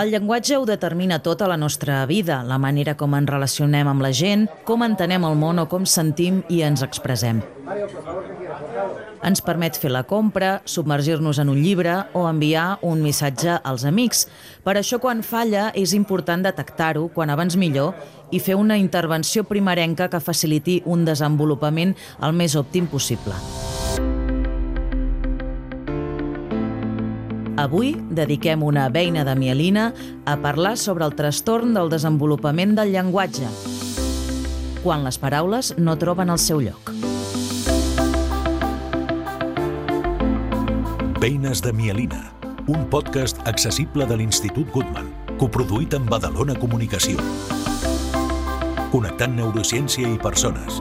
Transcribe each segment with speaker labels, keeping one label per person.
Speaker 1: El llenguatge ho determina tota la nostra vida, la manera com ens relacionem amb la gent, com entenem el món o com sentim i ens expressem. Ens permet fer la compra, submergir-nos en un llibre o enviar un missatge als amics. Per això, quan falla, és important detectar-ho, quan abans millor, i fer una intervenció primerenca que faciliti un desenvolupament el més òptim possible. Avui dediquem una veina de mielina a parlar sobre el trastorn del desenvolupament del llenguatge, quan les paraules no troben el seu lloc.
Speaker 2: Veines de mielina, un podcast accessible de l'Institut Goodman, coproduït amb Badalona Comunicació. Connectant neurociència i persones.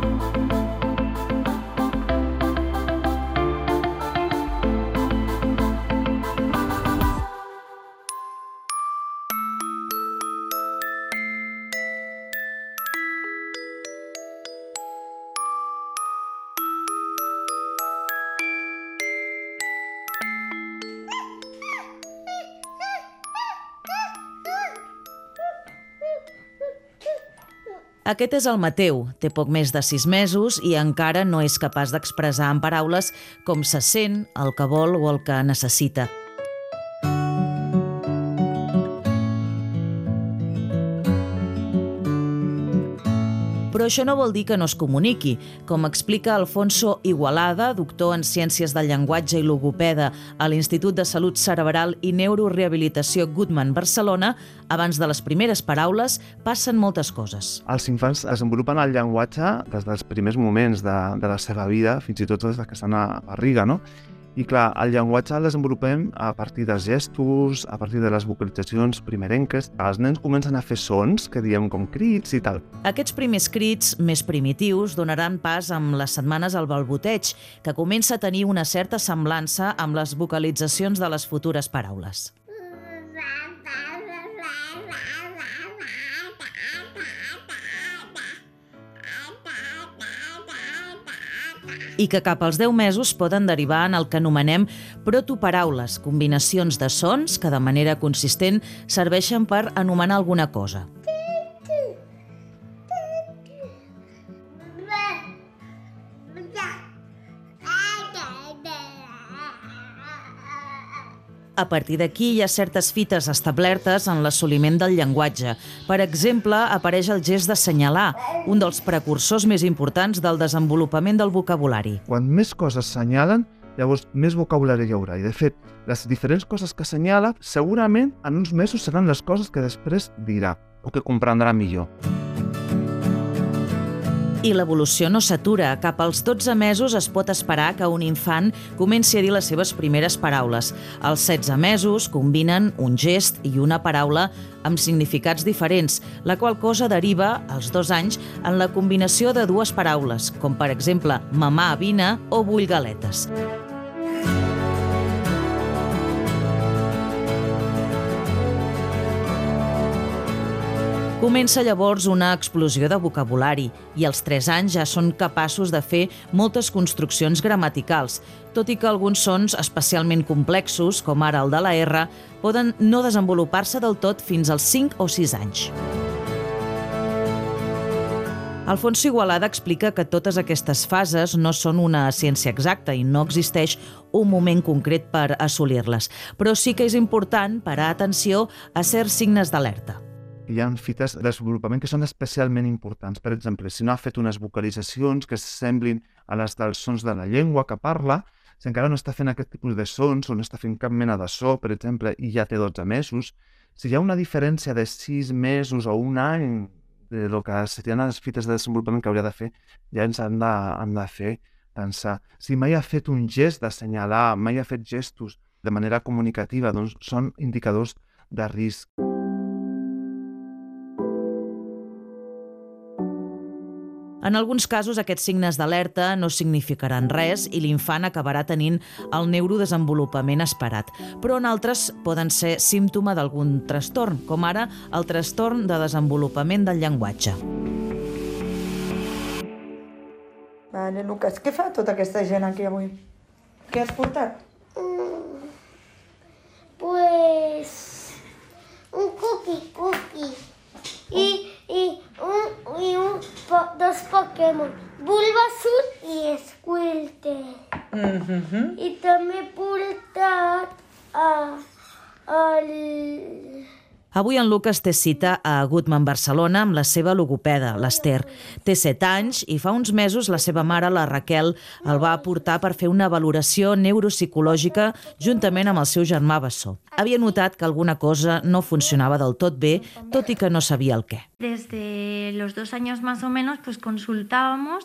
Speaker 1: Aquest és el Mateu, té poc més de sis mesos i encara no és capaç d'expressar en paraules com se sent, el que vol o el que necessita. Però això no vol dir que no es comuniqui. Com explica Alfonso Igualada, doctor en Ciències del Llenguatge i Logopeda a l'Institut de Salut Cerebral i Neurorehabilitació Goodman Barcelona, abans de les primeres paraules passen moltes coses.
Speaker 3: Els infants desenvolupen el llenguatge des dels primers moments de, de la seva vida, fins i tot des que estan a barriga, no? I clar, el llenguatge el desenvolupem a partir de gestos, a partir de les vocalitzacions primerenques. Els nens comencen a fer sons que diem com crits i tal.
Speaker 1: Aquests primers crits, més primitius, donaran pas amb les setmanes al balboteig, que comença a tenir una certa semblança amb les vocalitzacions de les futures paraules. I que cap als 10 mesos poden derivar en el que anomenem protoparaules, combinacions de sons que de manera consistent serveixen per anomenar alguna cosa. A partir d'aquí hi ha certes fites establertes en l'assoliment del llenguatge. Per exemple, apareix el gest d'assenyalar, un dels precursors més importants del desenvolupament del vocabulari.
Speaker 3: Quan més coses senyalen, llavors més vocabulari hi haurà. I, de fet, les diferents coses que assenyala, segurament en uns mesos seran les coses que després dirà o que comprendrà millor.
Speaker 1: I l'evolució no s'atura. Cap als 12 mesos es pot esperar que un infant comenci a dir les seves primeres paraules. Als 16 mesos combinen un gest i una paraula amb significats diferents, la qual cosa deriva, als dos anys, en la combinació de dues paraules, com per exemple mamà, vine o vull galetes. Comença llavors una explosió de vocabulari i als 3 anys ja són capaços de fer moltes construccions gramaticals, tot i que alguns sons especialment complexos, com ara el de la R, poden no desenvolupar-se del tot fins als 5 o 6 anys. Alfonso Igualada explica que totes aquestes fases no són una ciència exacta i no existeix un moment concret per assolir-les, però sí que és important parar atenció a certs signes d'alerta
Speaker 3: hi ha fites de desenvolupament que són especialment importants. Per exemple, si no ha fet unes vocalitzacions que semblin a les dels sons de la llengua que parla, si encara no està fent aquest tipus de sons o no està fent cap mena de so, per exemple, i ja té 12 mesos, si hi ha una diferència de 6 mesos o un any de lo que serien les fites de desenvolupament que hauria de fer, ja ens han de, han de fer pensar. Si mai ha fet un gest d'assenyalar, mai ha fet gestos de manera comunicativa, doncs són indicadors de risc.
Speaker 1: En alguns casos, aquests signes d'alerta no significaran res i l'infant acabarà tenint el neurodesenvolupament esperat. Però en altres poden ser símptoma d'algun trastorn, com ara el trastorn de desenvolupament del llenguatge.
Speaker 4: Vale, Lucas, què fa tota aquesta gent aquí avui? Què has portat? Pues un cookie, cookie. Y, y, un, y un, po- dos Pokémon, Bulbasaur i Squirtle.
Speaker 5: Mhm.
Speaker 4: I també he portat a, el...
Speaker 1: Avui en Lucas té cita a Goodman Barcelona amb la seva logopeda, l'Ester. Té 7 anys i fa uns mesos la seva mare, la Raquel, el va aportar per fer una valoració neuropsicològica juntament amb el seu germà Bessó. Havia notat que alguna cosa no funcionava del tot bé, tot i que no sabia el què.
Speaker 6: Desde los dos años más o menos, pues consultábamos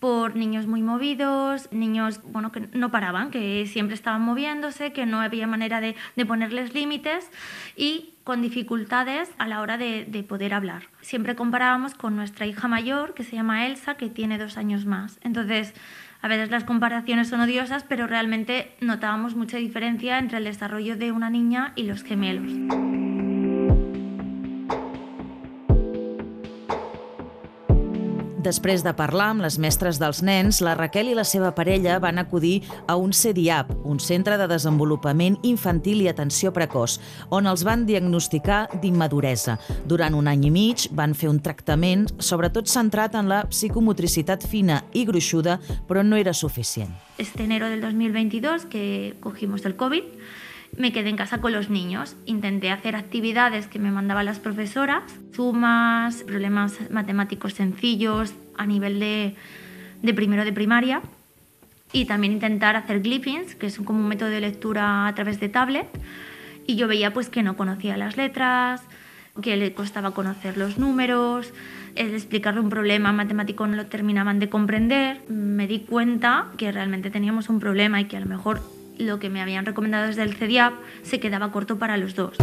Speaker 6: por niños muy movidos, niños bueno, que no paraban, que siempre estaban moviéndose, que no había manera de, de ponerles límites y con dificultades a la hora de, de poder hablar. Siempre comparábamos con nuestra hija mayor, que se llama Elsa, que tiene dos años más. Entonces, a veces las comparaciones son odiosas, pero realmente notábamos mucha diferencia entre el desarrollo de una niña y los gemelos.
Speaker 1: Després de parlar amb les mestres dels nens, la Raquel i la seva parella van acudir a un CDIAP, un centre de desenvolupament infantil i atenció precoç, on els van diagnosticar d'immaduresa. Durant un any i mig van fer un tractament, sobretot centrat en la psicomotricitat fina i gruixuda, però no era suficient.
Speaker 6: este enero del 2022 que cogimos el COVID, me quedé en casa con los niños. Intenté hacer actividades que me mandaban las profesoras, sumas, problemas matemáticos sencillos a nivel de, de primero de primaria y también intentar hacer glyphings, que es como un método de lectura a través de tablet. Y yo veía pues que no conocía las letras, que le costaba conocer los números, el explicarle un problema matemático no lo terminaban de comprender. Me di cuenta que realmente teníamos un problema y que a lo mejor lo que me habían recomendado desde el CEDIAP se quedaba corto para los dos.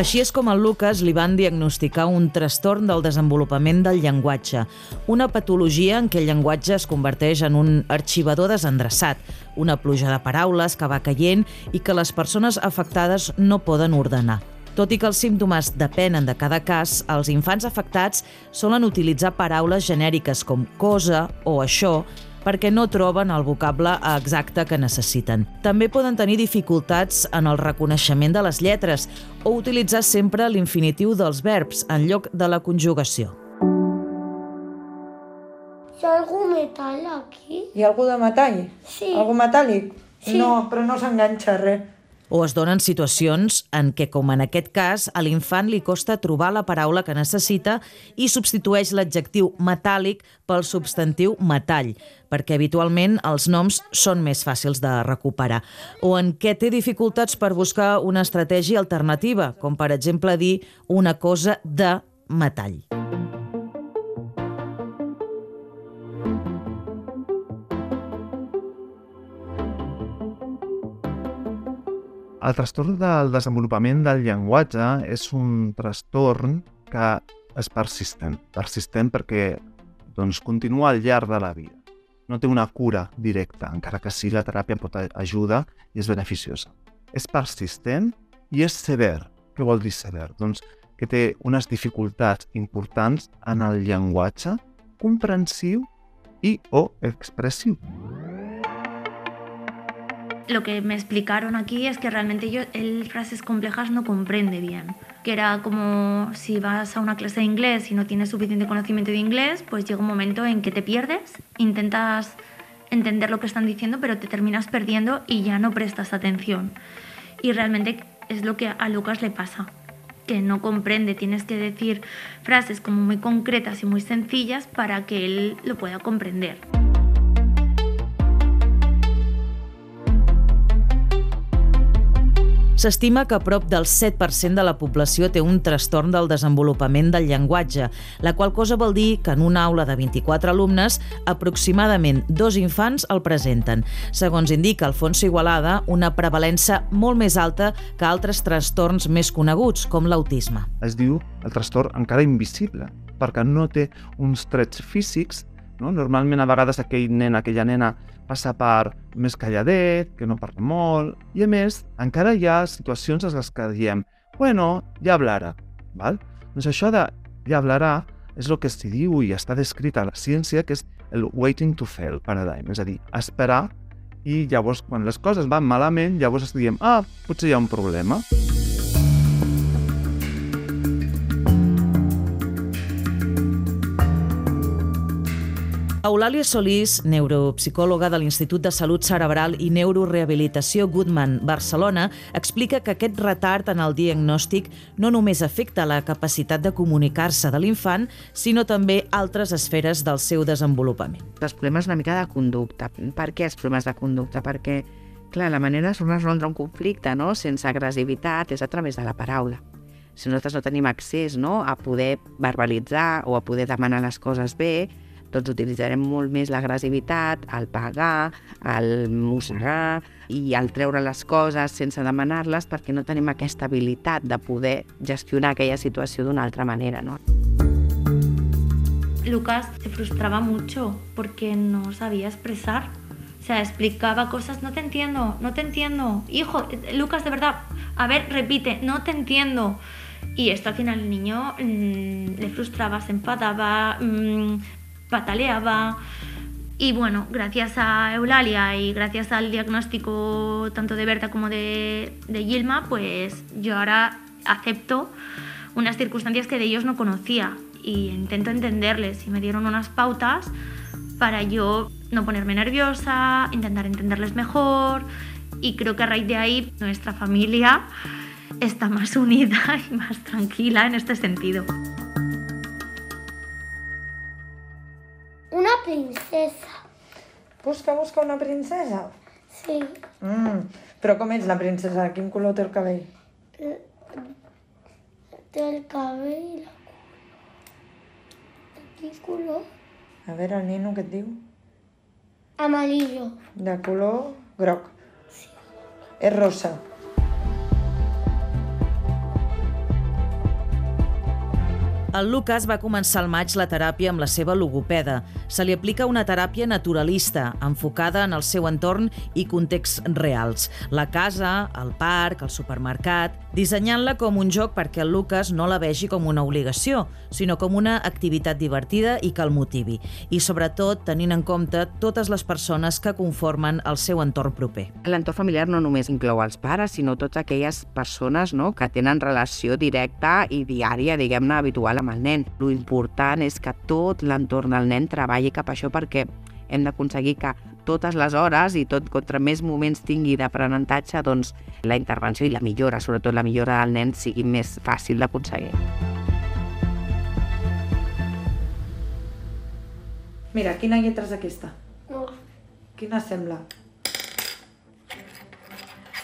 Speaker 1: Així és com al Lucas li van diagnosticar un trastorn del desenvolupament del llenguatge, una patologia en què el llenguatge es converteix en un arxivador desendreçat, una pluja de paraules que va caient i que les persones afectades no poden ordenar. Tot i que els símptomes depenen de cada cas, els infants afectats solen utilitzar paraules genèriques com cosa o això perquè no troben el vocable exacte que necessiten. També poden tenir dificultats en el reconeixement de les lletres o utilitzar sempre l'infinitiu dels verbs en lloc de la conjugació.
Speaker 4: Hi ha algun metall aquí?
Speaker 5: Hi ha algú de metall?
Speaker 4: Sí.
Speaker 5: Algú metàl·lic?
Speaker 4: Sí.
Speaker 5: No, però no s'enganxa res.
Speaker 1: O es donen situacions en què, com en aquest cas, a l'infant li costa trobar la paraula que necessita i substitueix l'adjectiu metàl·lic pel substantiu metall, perquè habitualment els noms són més fàcils de recuperar. O en què té dificultats per buscar una estratègia alternativa, com per exemple dir una cosa de metall.
Speaker 3: El trastorn del desenvolupament del llenguatge és un trastorn que és persistent. Persistent perquè doncs, continua al llarg de la vida. No té una cura directa, encara que sí la teràpia pot ajudar i és beneficiosa. És persistent i és sever. Què vol dir sever? Doncs que té unes dificultats importants en el llenguatge comprensiu i o expressiu.
Speaker 6: Lo que me explicaron aquí es que realmente yo él frases complejas no comprende bien. Que era como si vas a una clase de inglés y no tienes suficiente conocimiento de inglés, pues llega un momento en que te pierdes, intentas entender lo que están diciendo, pero te terminas perdiendo y ya no prestas atención. Y realmente es lo que a Lucas le pasa, que no comprende, tienes que decir frases como muy concretas y muy sencillas para que él lo pueda comprender.
Speaker 1: S'estima que prop del 7% de la població té un trastorn del desenvolupament del llenguatge, la qual cosa vol dir que en una aula de 24 alumnes, aproximadament dos infants el presenten. Segons indica Alfonso Igualada, una prevalença molt més alta que altres trastorns més coneguts, com l'autisme.
Speaker 3: es diu el trastorn encara invisible, perquè no té uns trets físics. No? Normalment, a vegades, aquell nen, aquella nena passa per més calladet, que no parla molt, i a més, encara hi ha situacions en les que diem bueno, ja hablarà. Val? Doncs això de ja hablarà és el que s'hi diu i està descrit a la ciència, que és el waiting to fail paradigm, és a dir, esperar i llavors quan les coses van malament, llavors diem, ah, potser hi ha un problema.
Speaker 1: Eulàlia Solís, neuropsicòloga de l'Institut de Salut Cerebral i Neurorehabilitació Goodman Barcelona, explica que aquest retard en el diagnòstic no només afecta la capacitat de comunicar-se de l'infant, sinó també altres esferes del seu desenvolupament.
Speaker 7: Els problemes una mica de conducta. Per què els problemes de conducta? Perquè, clar, la manera de resoldre un conflicte no? sense agressivitat és a través de la paraula si nosaltres no tenim accés no, a poder verbalitzar o a poder demanar les coses bé, doncs utilitzarem molt més l'agressivitat, el pagar, el mossegar i el treure les coses sense demanar-les perquè no tenim aquesta habilitat de poder gestionar aquella situació d'una altra manera. ¿no?
Speaker 6: Lucas se frustraba mucho porque no sabía expresar. O sea, explicaba cosas, no te entiendo, no te entiendo. Hijo, Lucas, de verdad, a ver, repite, no te entiendo. Y esto al final el niño mmm, le frustraba, se enfadaba, mmm, pataleaba. Y bueno, gracias a Eulalia y gracias al diagnóstico tanto de Berta como de, de Gilma, pues yo ahora acepto unas circunstancias que de ellos no conocía y intento entenderles y me dieron unas pautas para yo no ponerme nerviosa, intentar entenderles mejor y creo que a raíz de ahí nuestra familia está más unida y más tranquila en este sentido.
Speaker 4: Princesa.
Speaker 5: Busca, busca una princesa.
Speaker 4: Sí.
Speaker 5: Mm. Però com és la princesa? Quin color té el cabell?
Speaker 4: Té el cabell i la De quin color?
Speaker 5: A veure, el nino què et diu?
Speaker 4: Amarillo.
Speaker 5: De color groc. És rosa.
Speaker 1: El Lucas va començar al maig la teràpia amb la seva logopeda. Se li aplica una teràpia naturalista, enfocada en el seu entorn i contexts reals. La casa, el parc, el supermercat, dissenyant-la com un joc perquè el Lucas no la vegi com una obligació, sinó com una activitat divertida i que el motivi. I sobretot tenint en compte totes les persones que conformen el seu entorn proper.
Speaker 7: L'entorn familiar no només inclou els pares, sinó totes aquelles persones no, que tenen relació directa i diària, diguem-ne, habitual amb el nen. Lo important és que tot l'entorn del nen treballi cap a això perquè hem d'aconseguir que totes les hores i tot contra més moments tingui d'aprenentatge, doncs la intervenció i la millora, sobretot la millora del nen, sigui més fàcil d'aconseguir.
Speaker 5: Mira, quina lletra és aquesta?
Speaker 4: No.
Speaker 5: Quina sembla?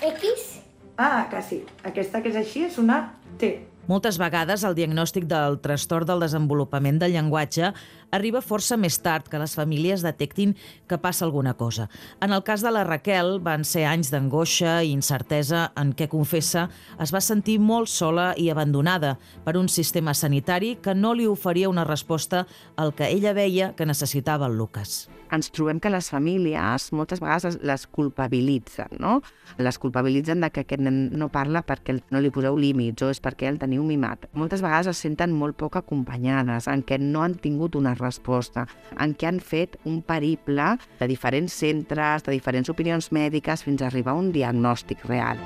Speaker 4: X.
Speaker 5: Ah, que sí. Aquesta que és així és una T.
Speaker 1: Moltes vegades el diagnòstic del trastorn del desenvolupament del llenguatge arriba força més tard que les famílies detectin que passa alguna cosa. En el cas de la Raquel, van ser anys d'angoixa i incertesa en què, confessa, es va sentir molt sola i abandonada per un sistema sanitari que no li oferia una resposta al que ella veia que necessitava el Lucas
Speaker 7: ens trobem que les famílies moltes vegades les culpabilitzen, no? Les culpabilitzen de que aquest nen no parla perquè no li poseu límits o és perquè el teniu mimat. Moltes vegades es senten molt poc acompanyades, en què no han tingut una resposta, en què han fet un periple de diferents centres, de diferents opinions mèdiques, fins a arribar a un diagnòstic real.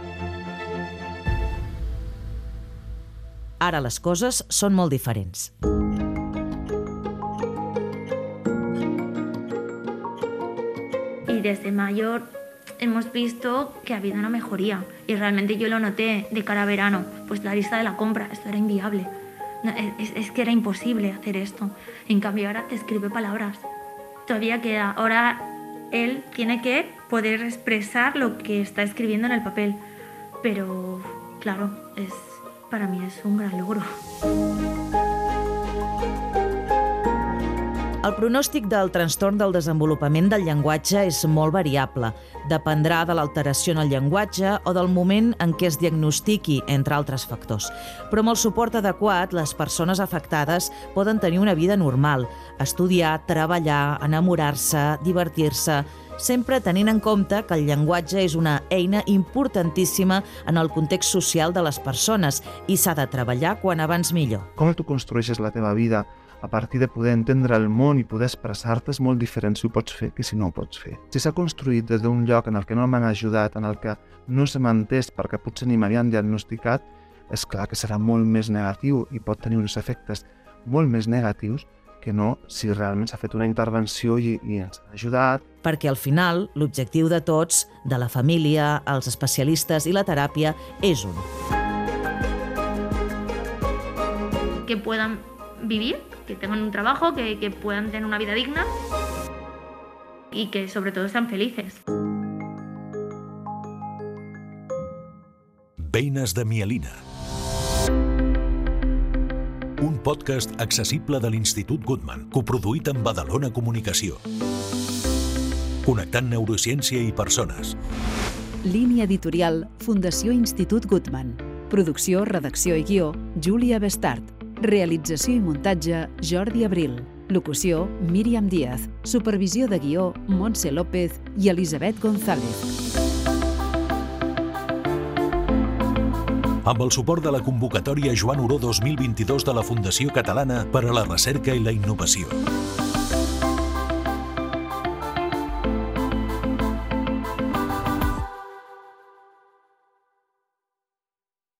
Speaker 1: Ara les coses són molt diferents.
Speaker 6: y desde mayor hemos visto que ha habido una mejoría. Y realmente yo lo noté de cara a verano, pues la lista de la compra, esto era inviable, no, es, es, que era imposible hacer esto, en cambio ahora te escribe palabras, todavía queda, ahora él tiene que poder expresar lo que está escribiendo en el papel, pero claro, es, para mí es un gran logro.
Speaker 1: El pronòstic del trastorn del desenvolupament del llenguatge és molt variable. Dependrà de l'alteració en el llenguatge o del moment en què es diagnostiqui, entre altres factors. Però amb el suport adequat, les persones afectades poden tenir una vida normal, estudiar, treballar, enamorar-se, divertir-se, sempre tenint en compte que el llenguatge és una eina importantíssima en el context social de les persones i s'ha de treballar quan abans millor.
Speaker 3: Com tu construeixes la teva vida a partir de poder entendre el món i poder expressar-te és molt diferent si ho pots fer que si no ho pots fer. Si s'ha construït des d'un lloc en el que no m'han ajudat, en el que no se m'ha entès perquè potser ni m'havien diagnosticat, és clar que serà molt més negatiu i pot tenir uns efectes molt més negatius que no si realment s'ha fet una intervenció i, i ens ha ajudat.
Speaker 1: Perquè al final l'objectiu de tots, de la família, els especialistes i la teràpia, és un.
Speaker 6: Que puedan vivir, que tengan un trabajo, que, que puedan tener una vida digna y que sobre todo sean felices.
Speaker 2: Veines de mielina. Un podcast accessible de l'Institut Goodman, coproduït amb Badalona Comunicació. Connectant neurociència i persones.
Speaker 8: Línia editorial Fundació Institut Goodman. Producció, redacció i guió, Júlia Bestart. Realització i muntatge, Jordi Abril. Locució, Míriam Díaz. Supervisió de guió, Montse López i Elisabet González.
Speaker 2: Amb el suport de la convocatòria Joan Oró 2022 de la Fundació Catalana per a la Recerca i la Innovació.